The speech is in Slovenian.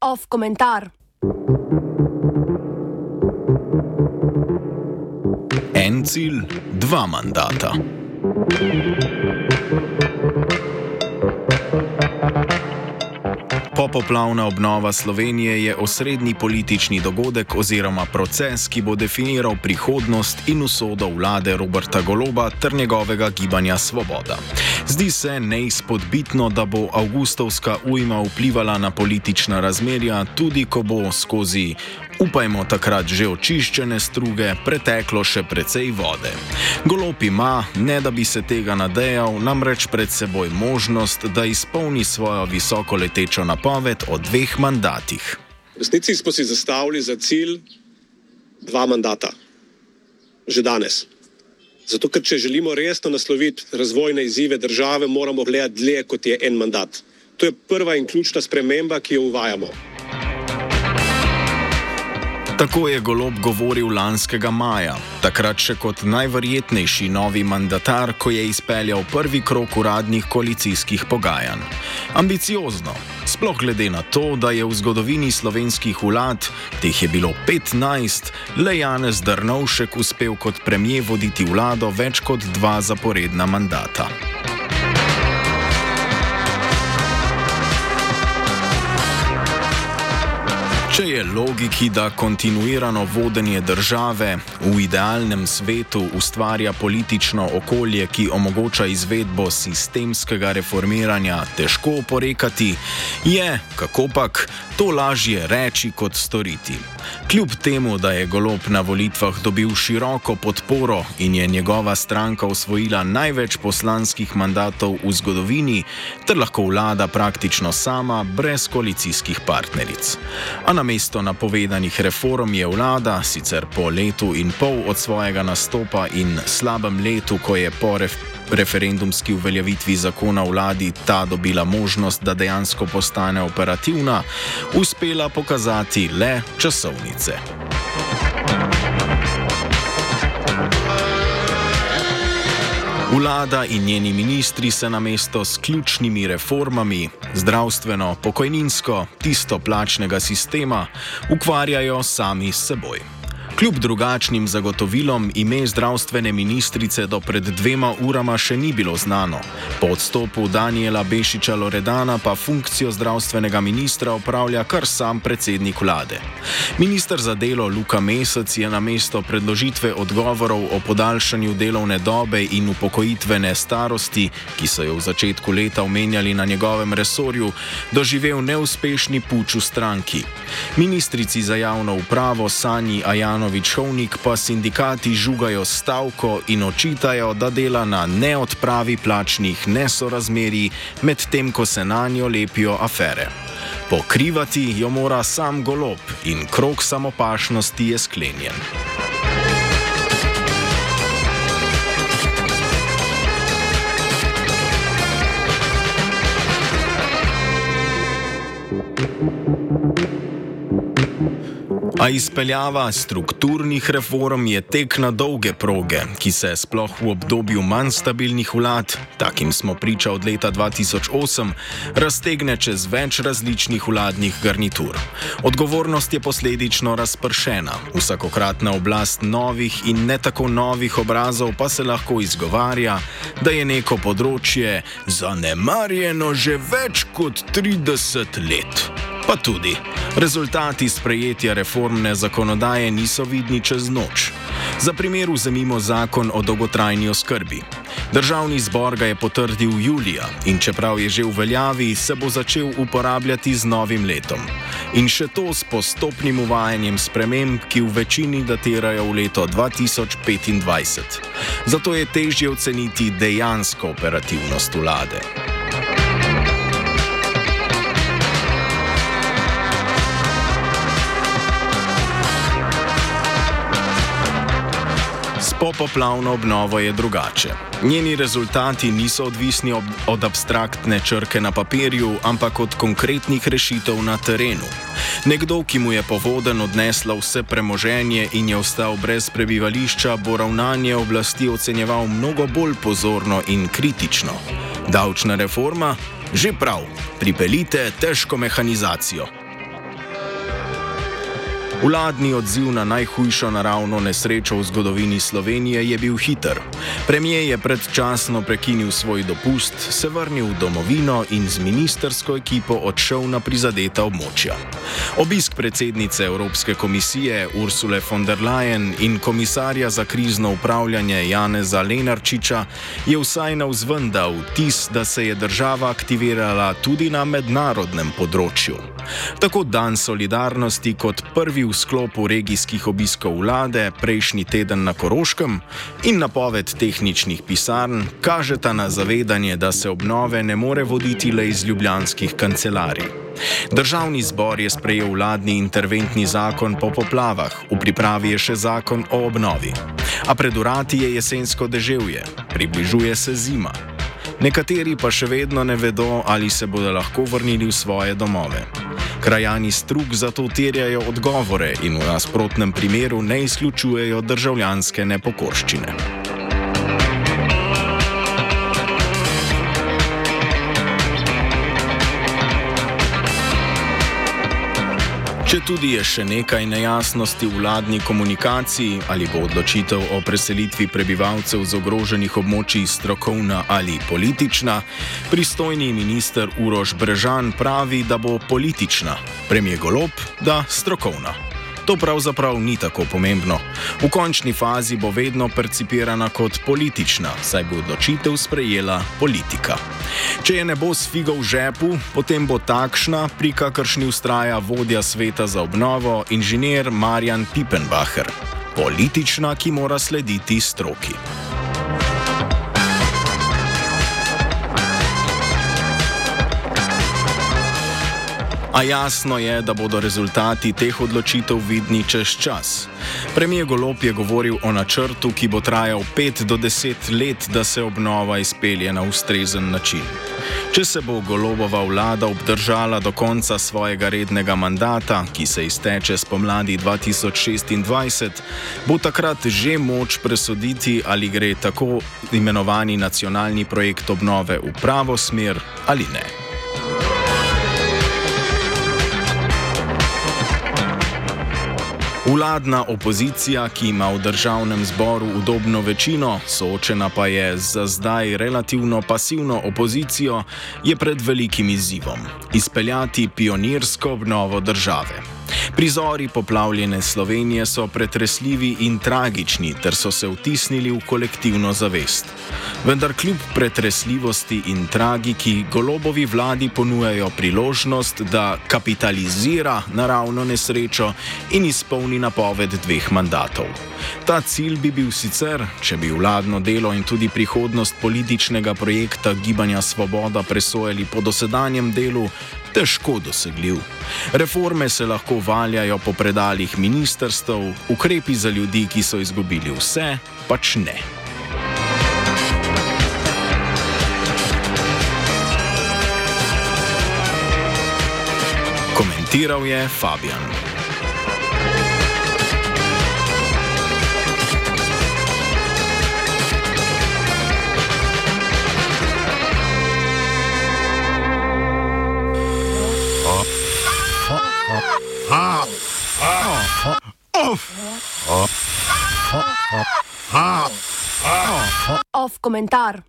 Off komentar. En cilj, dva mandata. Popoplavna obnova Slovenije je osrednji politični dogodek oziroma proces, ki bo definiral prihodnost in usodo vlade Roberta Goloba ter njegovega gibanja Svoboda. Zdi se neizpodbitno, da bo avgustovska ujma vplivala na politična razmerja, tudi ko bo skozi upajmo takrat že očiščene struge, preteklo še precej vode. Golop ima, ne da bi se tega nadejal, namreč pred seboj možnost, da izpolni svojo visoko letečo napoved o dveh mandatih. V resnici smo si zastavili za cilj dva mandata, že danes. Zato, ker če želimo resno nasloviti razvojne izzive države, moramo gledati dlje kot je en mandat. To je prva in ključna sprememba, ki jo uvajamo. Tako je Golob govoril lanskega maja, takrat še kot najverjetnejši novi mandatar, ko je izpeljal prvi krok uradnih koalicijskih pogajanj. Ambiciozno, sploh glede na to, da je v zgodovini slovenskih vlad, teh je bilo 15, le Janez Drnovšek uspel kot premijer voditi vlado več kot dva zaporedna mandata. Če je logiki, da kontinuirano vodenje države v idealnem svetu ustvarja politično okolje, ki omogoča izvedbo sistemskega reformiranja, težko oporekati, je, kako pak, to lažje reči kot storiti. Kljub temu, da je Golob na volitvah dobil široko podporo in je njegova stranka osvojila največ poslanskih mandatov v zgodovini, ter lahko vlada praktično sama, brez koalicijskih partneric. A namesto napovedanih reform je vlada, sicer po letu in pol od svojega nastopa in slabem letu, ko je po referendumu, referendumski uveljavitvi zakona vladi ta dobila možnost, da dejansko postane operativna, uspela pokazati le časovnice. Vlada in njeni ministri se na mesto s ključnimi reformami, zdravstveno, pokojninsko, tisto plačnega sistema, ukvarjajo sami s seboj. Kljub drugačnim zagotovilom ime zdravstvene ministrice do pred dvema urama še ni bilo znano. Po odstopu Daniela Bešiča Loredana pa funkcijo zdravstvenega ministra opravlja kar sam predsednik vlade. Ministr za delo Luka Mesec je na mesto predložitve odgovorov o podaljšanju delovne dobe in upokojitvene starosti, ki so jo v začetku leta omenjali na njegovem resorju, doživel neuspešni puč v stranki. Ministrici za javno upravo Sanji Ajano Ivanovič Hovnik pa sindikati žugajo stavko in očitajo, da dela na neodpravi plačnih nesorazmerij, medtem ko se na njo lepijo afere. Pokrivati jo mora sam golob in krok samopašnosti je sklenjen. A izpeljava strukturnih reform je tek na dolge proge, ki se sploh v obdobju manj stabilnih vlad, takim smo priča od leta 2008, raztegne čez več različnih vladnih garnitur. Odgovornost je posledično razpršena, vsakokratna oblast novih in ne tako novih obrazov pa se lahko izgovarja, da je neko področje zanemarjeno že več kot 30 let. Pa tudi, rezultati sprejetja reformne zakonodaje niso vidni čez noč. Za primer vzemimo zakon o dolgotrajni oskrbi. Državni zbor ga je potrdil julija in čeprav je že v veljavi, se bo začel uporabljati z novim letom. In še to s postopnim uvajanjem sprememb, ki v večini datirajo v leto 2025. Zato je težje oceniti dejansko operativnost vlade. Popoplavno obnovo je drugače. Njeni rezultati niso odvisni ob, od abstraktne črke na papirju, ampak od konkretnih rešitev na terenu. Nekdo, ki mu je povoden odnesla vse premoženje in je ostal brez prebivališča, bo ravnanje oblasti ocenjeval mnogo bolj pozorno in kritično. Davčna reforma? Že prav, pripeljite težko mehanizacijo. Vladni odziv na najhujšo naravno nesrečo v zgodovini Slovenije je bil hiter. Premijer je predčasno prekinil svoj dopust, se vrnil v domovino in z ministersko ekipo odšel na prizadeta območja. Obisk predsednice Evropske komisije Ursule von der Leyen in komisarja za krizno upravljanje Janeza Lenarčiča je vsaj na vzven dal vtis, da se je država aktivirala tudi na mednarodnem področju. Tako dan solidarnosti kot prvi v sklopu regijskih obiskov vlade prejšnji teden na Koroškem in napoved tehničnih pisarn kažeta na zavedanje, da se obnove ne more voditi le iz ljubljanskih kancelarij. Državni zbor je sprejel vladni interventni zakon po poplavah, v pripravi je še zakon o obnovi. A pred urati je jesensko deževje, približuje se zima. Nekateri pa še vedno ne vedo, ali se bodo lahko vrnili v svoje domove. Krajani strug zato terjajo odgovore in v nasprotnem primeru ne izključujejo državljanske nepokorščine. Če tudi je še nekaj nejasnosti v vladni komunikaciji, ali bo odločitev o preselitvi prebivalcev z ogroženih območij strokovna ali politična, pristojni minister Uroš Brežan pravi, da bo politična, premije Golob, da strokovna to pravzaprav ni tako pomembno. V končni fazi bo vedno percipirana kot politična, saj bo odločitev sprejela politika. Če je ne bo s figo v žepu, potem bo takšna, pri kakršni ustraja vodja sveta za obnovo, inženir Marjan Pipenbacher. Politična, ki mora slediti stroki. A jasno je, da bodo rezultati teh odločitev vidni čez čas. Premijer Golop je govoril o načrtu, ki bo trajal 5 do 10 let, da se obnova izpelje na ustrezen način. Če se bo Golobova vlada obdržala do konca svojega rednega mandata, ki se izteče spomladi 2026, bo takrat že moč presoditi, ali gre tako imenovani nacionalni projekt obnove v pravo smer ali ne. Vladna opozicija, ki ima v državnem zboru udobno večino, soočena pa je z zdaj relativno pasivno opozicijo, je pred velikim izzivom: izpeljati pionirsko obnovo države. Prizori poplavljene Slovenije so pretresljivi in tragični, ter so se vtisnili v kolektivno zavest. Vendar kljub pretresljivosti in tragiki golobovi vladi ponujajo priložnost, da kapitalizira naravno nesrečo in izpolni napoved dveh mandatov. Ta cilj bi bil sicer, če bi vladno delo in tudi prihodnost političnega projekta Gibanja Svoboda presojali po dosedanjem delu, težko dosegljiv. Reforme se lahko valjajo po predaljih ministrstv, ukrepi za ljudi, ki so izgubili vse, pač ne. Komentiral je Fabian. Komentar.